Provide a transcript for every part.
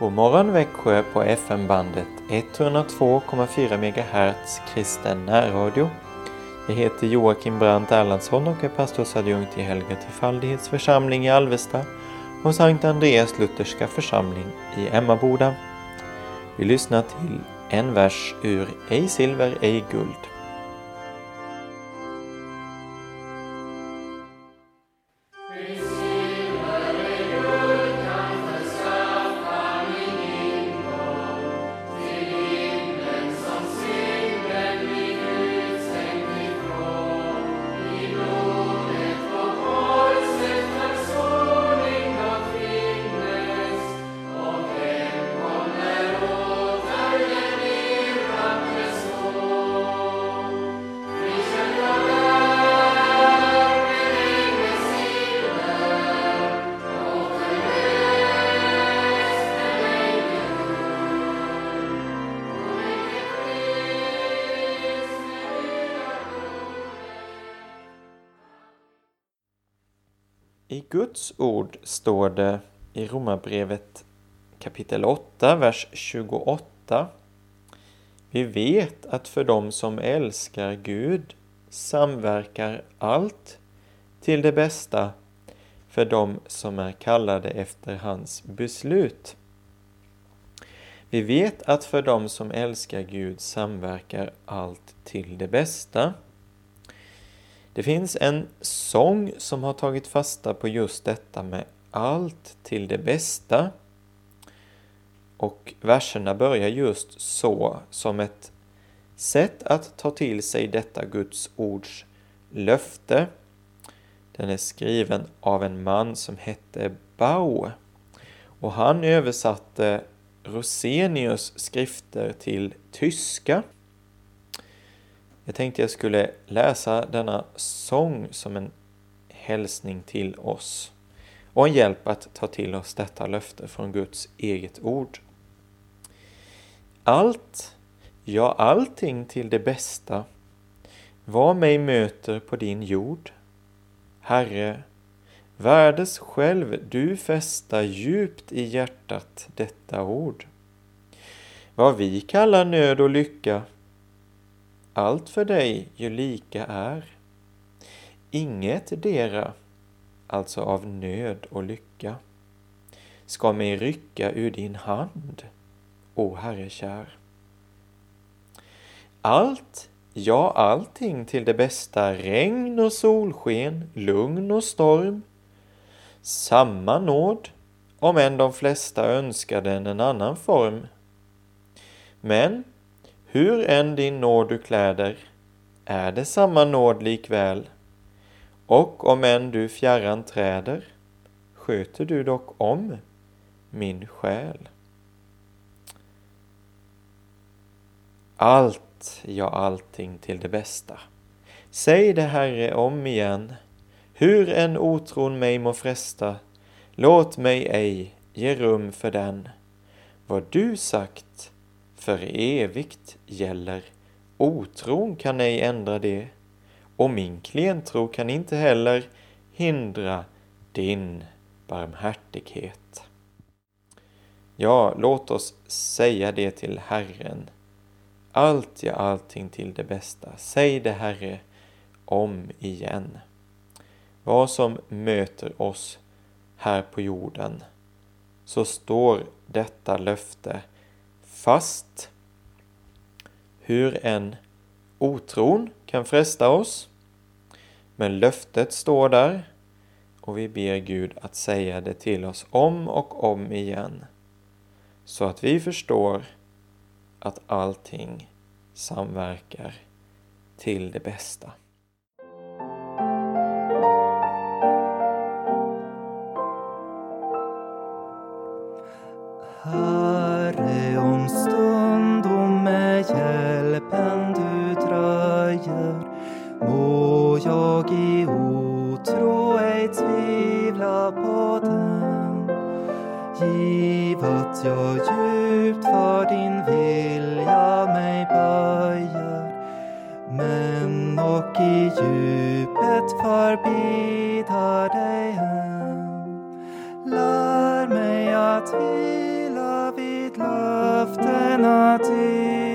God morgon Växjö på FM-bandet 102,4 MHz kristen närradio. Jag heter Joakim Brandt Erlandsson och är pastorsadjunkt i Helga Trefaldighets församling i Alvesta och Sankt Andreas Lutherska församling i Emmaboda. Vi lyssnar till en vers ur Ej silver, ej guld. I Guds ord står det i Romarbrevet kapitel 8, vers 28. Vi vet att för dem som älskar Gud samverkar allt till det bästa för dem som är kallade efter hans beslut. Vi vet att för dem som älskar Gud samverkar allt till det bästa. Det finns en sång som har tagit fasta på just detta med allt till det bästa. Och verserna börjar just så, som ett sätt att ta till sig detta Guds ords löfte. Den är skriven av en man som hette Bau. Och han översatte Rosenius skrifter till tyska. Jag tänkte jag skulle läsa denna sång som en hälsning till oss och en hjälp att ta till oss detta löfte från Guds eget ord. Allt, ja allting till det bästa, vad mig möter på din jord. Herre, värdes själv du fästa djupt i hjärtat detta ord. Vad vi kallar nöd och lycka allt för dig ju lika är. Inget dera, alltså av nöd och lycka, ska mig rycka ur din hand, o Herre kär. Allt, ja allting till det bästa, regn och solsken, lugn och storm, samma nåd, om än de flesta önskar den en annan form. Men hur än din nåd du kläder är det samma nåd likväl. Och om än du fjärran träder sköter du dock om min själ. Allt, ja allting till det bästa. Säg det Herre om igen, hur en otron mig må fresta, låt mig ej ge rum för den. Vad du sagt för evigt gäller. Otron kan ej ändra det och min klentro kan inte heller hindra din barmhärtighet. Ja, låt oss säga det till Herren. Allt ja, allting till det bästa. Säg det Herre om igen. Vad som möter oss här på jorden så står detta löfte fast. Hur en otron kan fresta oss. Men löftet står där och vi ber Gud att säga det till oss om och om igen. Så att vi förstår att allting samverkar till det bästa. Jag djupt för din vilja mig böjer men och i djupet förbidar dig än. Lär mig att vila vid löftena till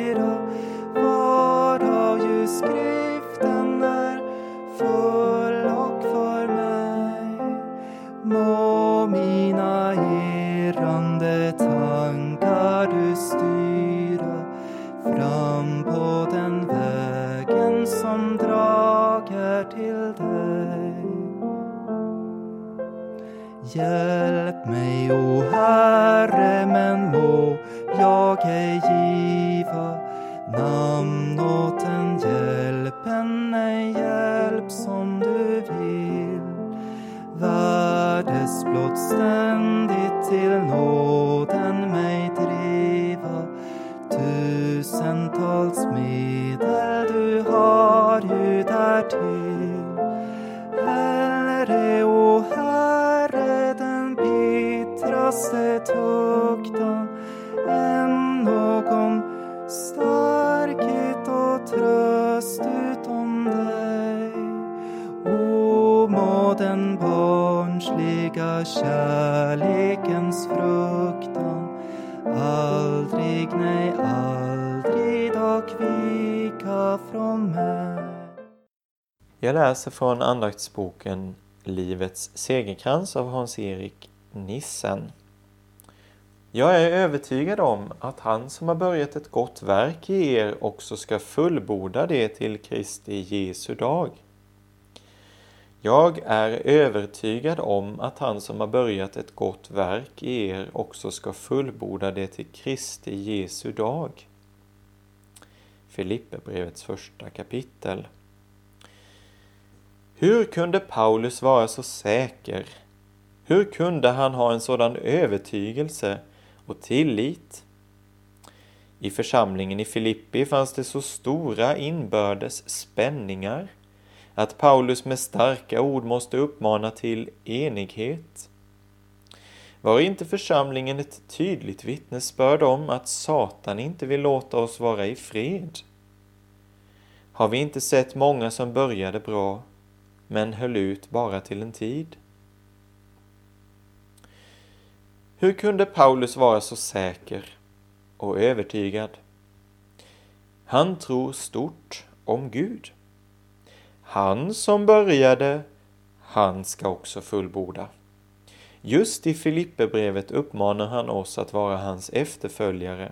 Hjälp mig, o Herre, men må jag ej giva namn åt den hjälpen, ej hjälp som du vill. Värdesblott ständigt till nåden mig driva tusentals medel du har ju därtill. Bittraste tuktan än någon starkhet och tröst utom dig. O, må den barnsliga kärlekens fruktan aldrig, nej, aldrig dock vika från mig. Jag läser från andaktsboken Livets segerkrans av Hans-Erik Nissen. Jag är övertygad om att han som har börjat ett gott verk i er också ska fullborda det till Kristi Jesu dag. Jag är övertygad om att han som har börjat ett gott verk i er också ska fullborda det till Kristi Jesu dag. Filipperbrevets första kapitel. Hur kunde Paulus vara så säker? Hur kunde han ha en sådan övertygelse och tillit? I församlingen i Filippi fanns det så stora inbördes spänningar att Paulus med starka ord måste uppmana till enighet. Var inte församlingen ett tydligt vittnesbörd om att Satan inte vill låta oss vara i fred? Har vi inte sett många som började bra men höll ut bara till en tid? Hur kunde Paulus vara så säker och övertygad? Han tror stort om Gud. Han som började, han ska också fullborda. Just i Filipperbrevet uppmanar han oss att vara hans efterföljare.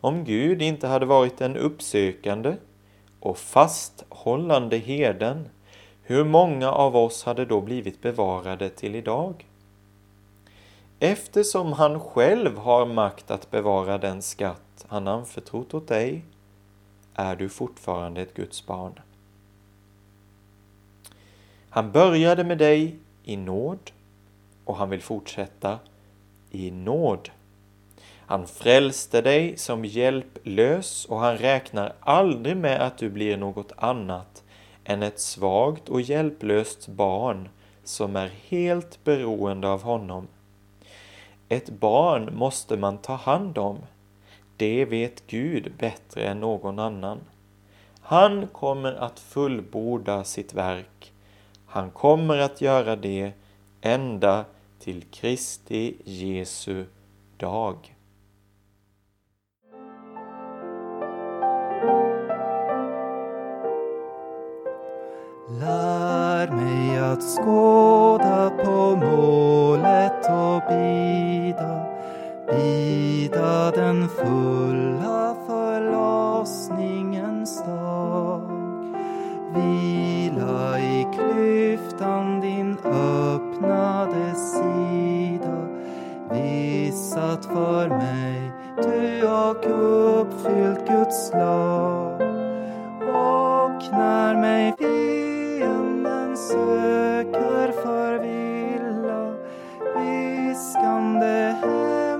Om Gud inte hade varit den uppsökande och fasthållande herden, hur många av oss hade då blivit bevarade till idag? Eftersom han själv har makt att bevara den skatt han anförtrott åt dig, är du fortfarande ett Guds barn. Han började med dig i nåd och han vill fortsätta i nåd. Han frälste dig som hjälplös och han räknar aldrig med att du blir något annat än ett svagt och hjälplöst barn som är helt beroende av honom. Ett barn måste man ta hand om. Det vet Gud bättre än någon annan. Han kommer att fullborda sitt verk. Han kommer att göra det ända till Kristi Jesu dag. Lär mig att skåda på målet och bida, bida den fulla förlossningens dag. Vila i klyftan din öppnade sida, viss att för mig du och uppfyllt Guds lag. Och när mig fienden söker förvilla viskande hem.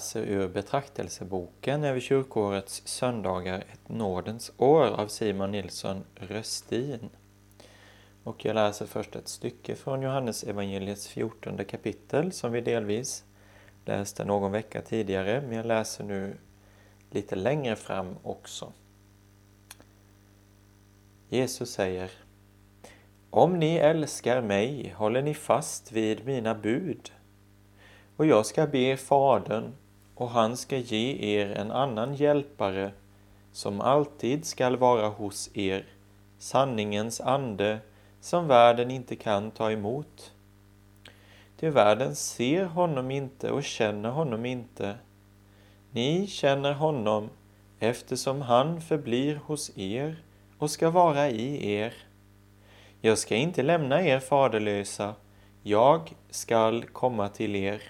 Läser ur betraktelseboken över kyrkårets söndagar ett nådens år av Simon Nilsson Röstin. Och jag läser först ett stycke från Johannes evangeliets 14 kapitel som vi delvis läste någon vecka tidigare, men jag läser nu lite längre fram också. Jesus säger Om ni älskar mig håller ni fast vid mina bud och jag ska be Fadern och han ska ge er en annan hjälpare som alltid skall vara hos er, sanningens ande som världen inte kan ta emot. Ty världen ser honom inte och känner honom inte. Ni känner honom eftersom han förblir hos er och ska vara i er. Jag ska inte lämna er faderlösa, jag skall komma till er.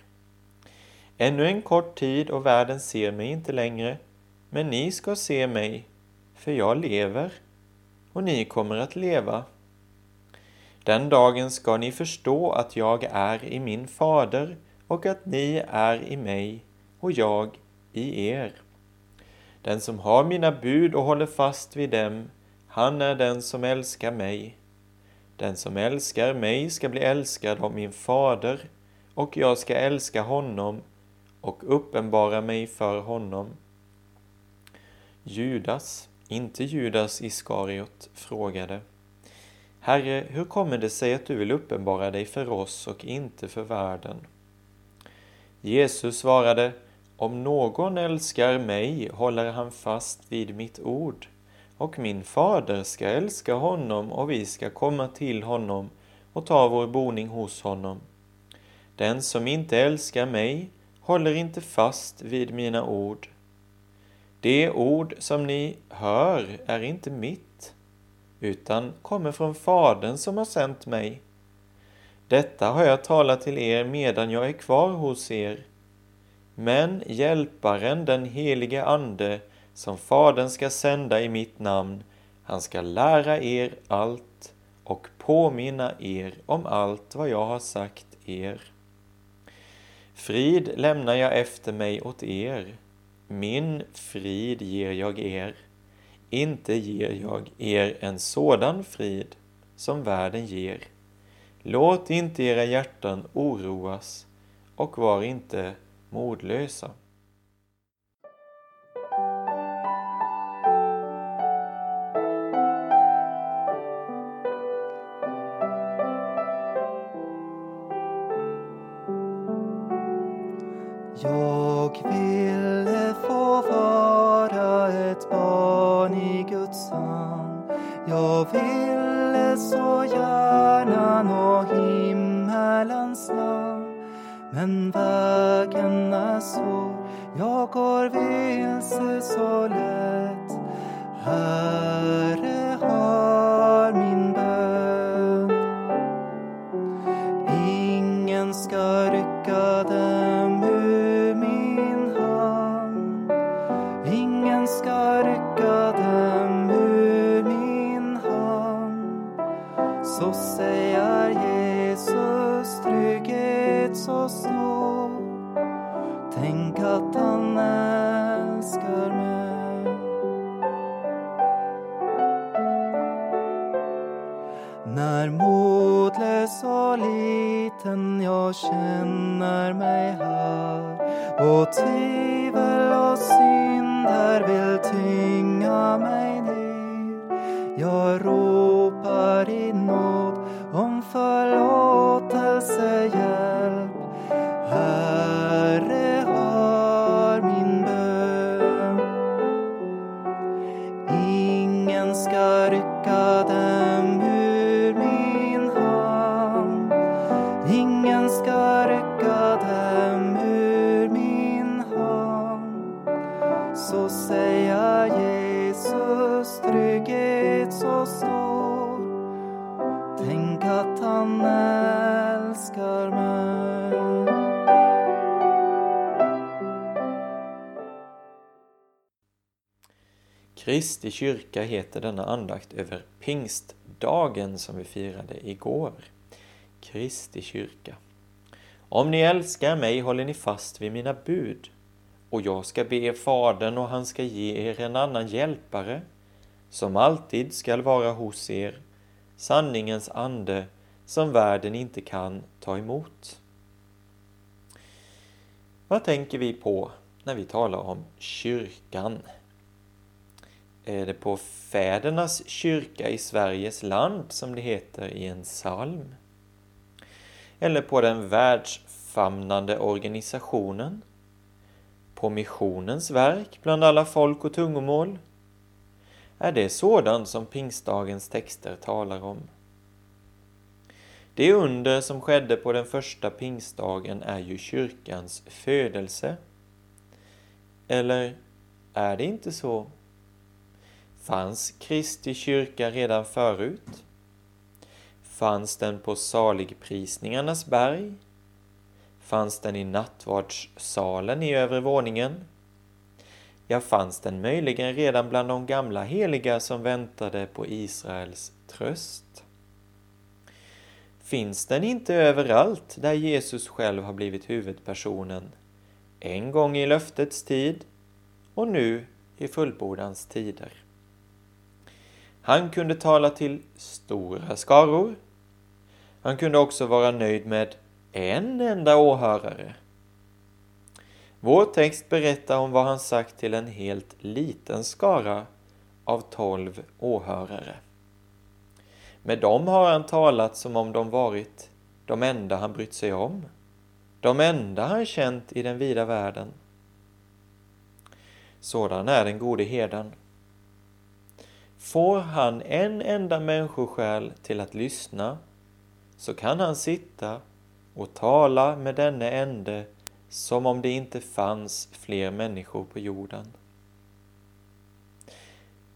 Ännu en kort tid och världen ser mig inte längre, men ni ska se mig, för jag lever, och ni kommer att leva. Den dagen ska ni förstå att jag är i min fader och att ni är i mig och jag i er. Den som har mina bud och håller fast vid dem, han är den som älskar mig. Den som älskar mig ska bli älskad av min fader, och jag ska älska honom och uppenbara mig för honom. Judas, inte Judas Iskariot, frågade Herre, hur kommer det sig att du vill uppenbara dig för oss och inte för världen? Jesus svarade Om någon älskar mig håller han fast vid mitt ord och min fader ska älska honom och vi ska komma till honom och ta vår boning hos honom. Den som inte älskar mig håller inte fast vid mina ord. Det ord som ni hör är inte mitt, utan kommer från Fadern som har sänt mig. Detta har jag talat till er medan jag är kvar hos er. Men Hjälparen, den helige Ande, som Fadern ska sända i mitt namn, han ska lära er allt och påminna er om allt vad jag har sagt er. Frid lämnar jag efter mig åt er, min frid ger jag er. Inte ger jag er en sådan frid som världen ger. Låt inte era hjärtan oroas och var inte modlösa. Men vägen är svår, jag går vilse så lätt. Herre, hör min jag känner mig här och tvivel och synder vill tynga mig ner. Jag ropar i nåd om förlåtelse Kristi kyrka heter denna andakt över pingstdagen som vi firade igår. Kristi kyrka. Om ni älskar mig håller ni fast vid mina bud och jag ska be Fadern och han ska ge er en annan hjälpare som alltid skall vara hos er, sanningens ande som världen inte kan ta emot. Vad tänker vi på när vi talar om kyrkan? Är det på fädernas kyrka i Sveriges land som det heter i en psalm? Eller på den världsfamnande organisationen? På missionens verk bland alla folk och tungomål? Är det sådant som pingstdagens texter talar om? Det under som skedde på den första pingstdagen är ju kyrkans födelse. Eller är det inte så? Fanns Kristi kyrka redan förut? Fanns den på saligprisningarnas berg? Fanns den i nattvardssalen i övre våningen? Ja, fanns den möjligen redan bland de gamla heliga som väntade på Israels tröst? Finns den inte överallt där Jesus själv har blivit huvudpersonen? En gång i löftets tid och nu i fullbordans tider. Han kunde tala till stora skaror. Han kunde också vara nöjd med en enda åhörare. Vår text berättar om vad han sagt till en helt liten skara av tolv åhörare. Med dem har han talat som om de varit de enda han brytt sig om, de enda han känt i den vida världen. Sådan är den gode herden. Får han en enda människosjäl till att lyssna så kan han sitta och tala med denne ende som om det inte fanns fler människor på jorden.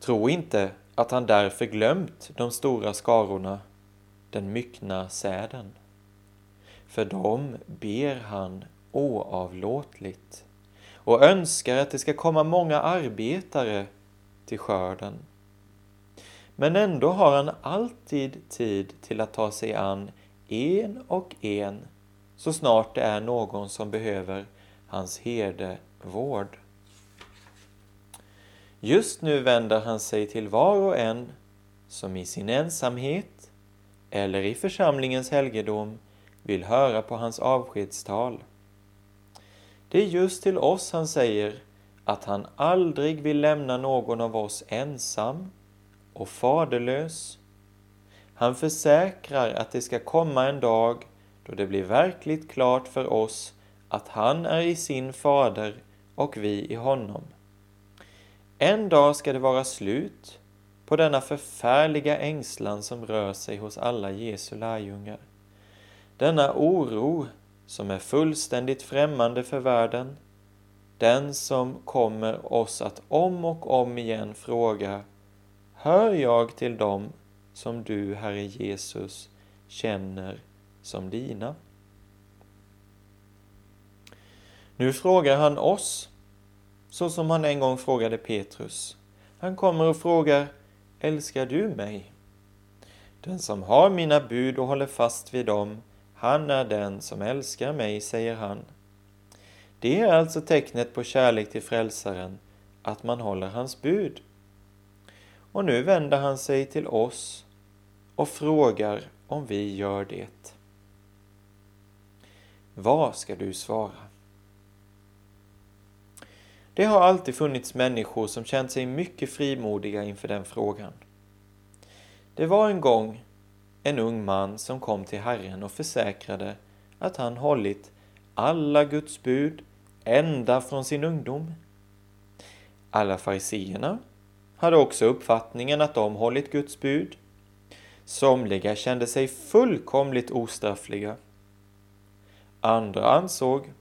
Tro inte att han därför glömt de stora skarorna, den myckna säden. För dem ber han oavlåtligt och önskar att det ska komma många arbetare till skörden. Men ändå har han alltid tid till att ta sig an en och en så snart det är någon som behöver hans herdevård. Just nu vänder han sig till var och en som i sin ensamhet eller i församlingens helgedom vill höra på hans avskedstal. Det är just till oss han säger att han aldrig vill lämna någon av oss ensam och faderlös. Han försäkrar att det ska komma en dag då det blir verkligt klart för oss att han är i sin fader och vi i honom. En dag ska det vara slut på denna förfärliga ängslan som rör sig hos alla Jesu lärjungar. Denna oro som är fullständigt främmande för världen, den som kommer oss att om och om igen fråga Hör jag till dem som du, Herre Jesus, känner som dina? Nu frågar han oss, så som han en gång frågade Petrus. Han kommer och frågar, älskar du mig? Den som har mina bud och håller fast vid dem, han är den som älskar mig, säger han. Det är alltså tecknet på kärlek till frälsaren, att man håller hans bud. Och nu vänder han sig till oss och frågar om vi gör det. Vad ska du svara? Det har alltid funnits människor som känt sig mycket frimodiga inför den frågan. Det var en gång en ung man som kom till Herren och försäkrade att han hållit alla Guds bud ända från sin ungdom. Alla fariseerna hade också uppfattningen att de hållit Guds bud. Somliga kände sig fullkomligt ostraffliga. Andra ansåg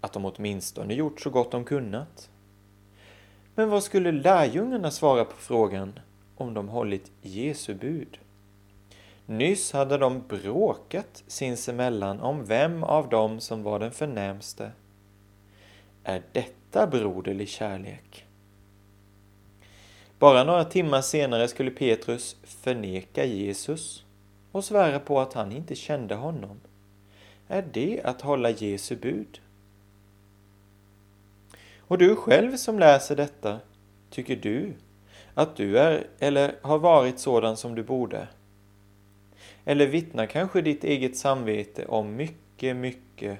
att de åtminstone gjort så gott de kunnat. Men vad skulle lärjungarna svara på frågan om de hållit Jesu bud? Nyss hade de bråkat sinsemellan om vem av dem som var den förnämste. Är detta broderlig kärlek? Bara några timmar senare skulle Petrus förneka Jesus och svära på att han inte kände honom. Är det att hålla Jesu bud? Och du själv som läser detta, tycker du att du är eller har varit sådan som du borde? Eller vittnar kanske ditt eget samvete om mycket, mycket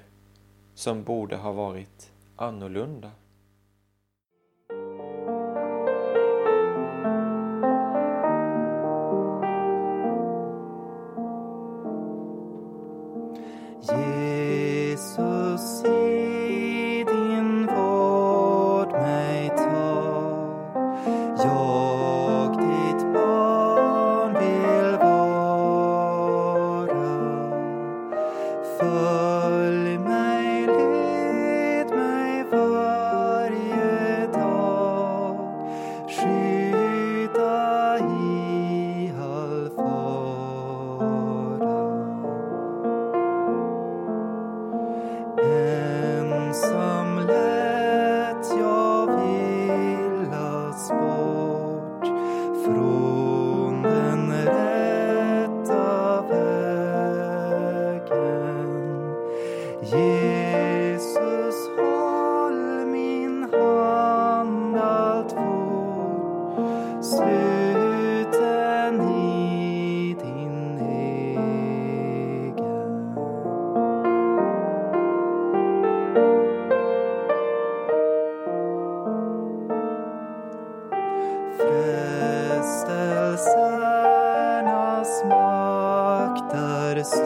som borde ha varit annorlunda? Makt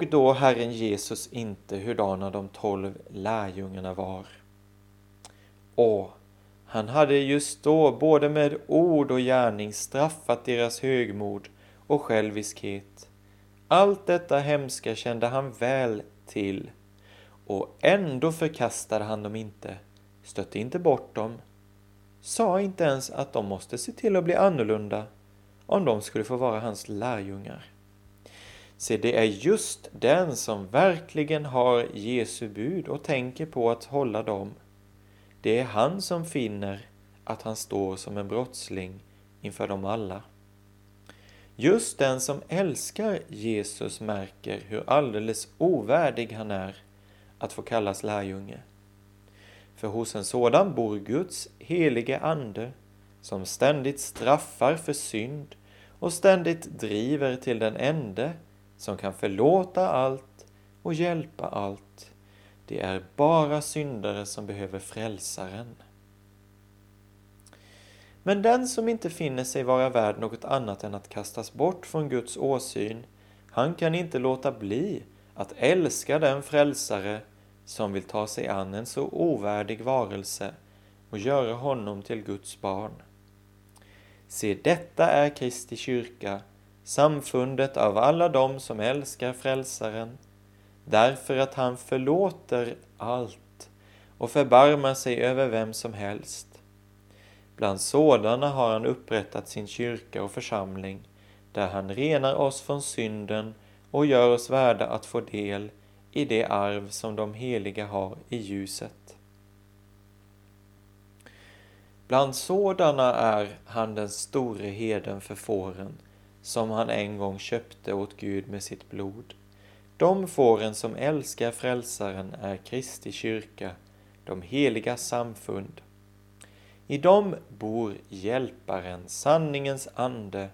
Såg då Herren Jesus inte hurdana de tolv lärjungarna var? Och han hade just då både med ord och gärning straffat deras högmod och själviskhet. Allt detta hemska kände han väl till och ändå förkastade han dem inte, stötte inte bort dem, sa inte ens att de måste se till att bli annorlunda om de skulle få vara hans lärjungar. Se, det är just den som verkligen har Jesu bud och tänker på att hålla dem. Det är han som finner att han står som en brottsling inför dem alla. Just den som älskar Jesus märker hur alldeles ovärdig han är att få kallas lärjunge. För hos en sådan bor Guds helige ande som ständigt straffar för synd och ständigt driver till den ende som kan förlåta allt och hjälpa allt. Det är bara syndare som behöver frälsaren. Men den som inte finner sig vara värd något annat än att kastas bort från Guds åsyn, han kan inte låta bli att älska den frälsare som vill ta sig an en så ovärdig varelse och göra honom till Guds barn. Se, detta är Kristi kyrka, samfundet av alla dem som älskar frälsaren, därför att han förlåter allt och förbarmar sig över vem som helst. Bland sådana har han upprättat sin kyrka och församling, där han renar oss från synden och gör oss värda att få del i det arv som de heliga har i ljuset. Bland sådana är han den store heden för fåren, som han en gång köpte åt Gud med sitt blod. De fåren som älskar frälsaren är Kristi kyrka, de heliga samfund. I dem bor Hjälparen, sanningens ande,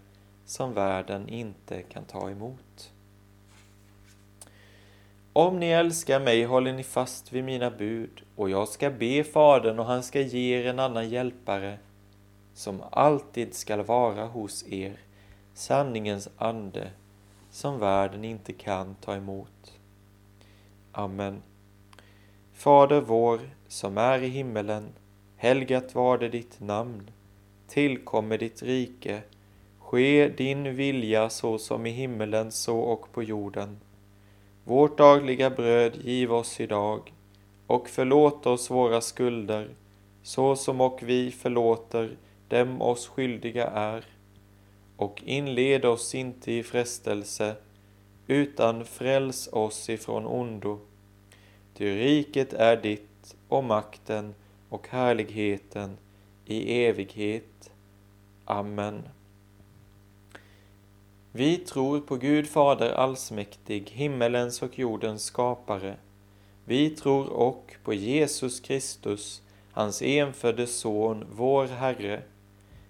som världen inte kan ta emot. Om ni älskar mig håller ni fast vid mina bud, och jag ska be Fadern och han ska ge er en annan hjälpare, som alltid skall vara hos er, sanningens ande, som världen inte kan ta emot. Amen. Fader vår, som är i himmelen, helgat varde ditt namn. Tillkommer ditt rike. Ske din vilja så som i himmelen så och på jorden. Vårt dagliga bröd giv oss idag och förlåt oss våra skulder så som och vi förlåter dem oss skyldiga är och inled oss inte i frestelse utan fräls oss ifrån ondo. Ty riket är ditt och makten och härligheten i evighet. Amen. Vi tror på Gud Fader allsmäktig, himmelens och jordens skapare. Vi tror och på Jesus Kristus, hans enfödde Son, vår Herre,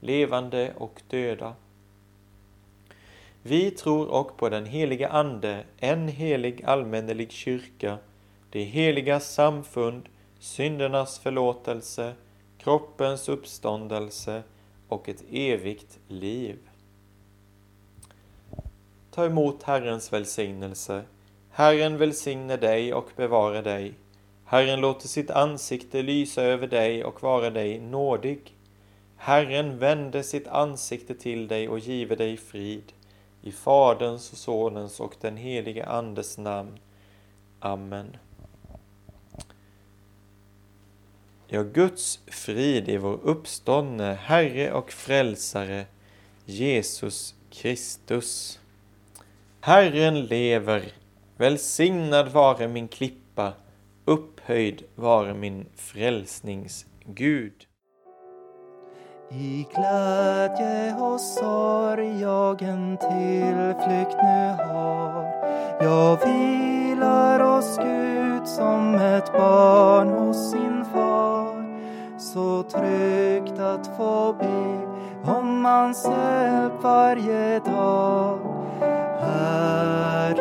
levande och döda. Vi tror och på den heliga Ande, en helig allmännelig kyrka, det heliga samfund, syndernas förlåtelse, kroppens uppståndelse och ett evigt liv. Ta emot Herrens välsignelse. Herren välsigne dig och bevara dig. Herren låter sitt ansikte lysa över dig och vara dig nådig. Herren vände sitt ansikte till dig och give dig frid. I Faderns och Sonens och den helige Andes namn. Amen. Ja, Guds frid är vår uppståndne Herre och Frälsare Jesus Kristus. Herren lever, välsignad vare min klippa, upphöjd vare min frälsnings Gud. I glädje och sorg jag en tillflykt nu har. Jag vilar hos Gud som ett barn hos sin far. Så tryggt att få be om hans hjälp varje dag. Här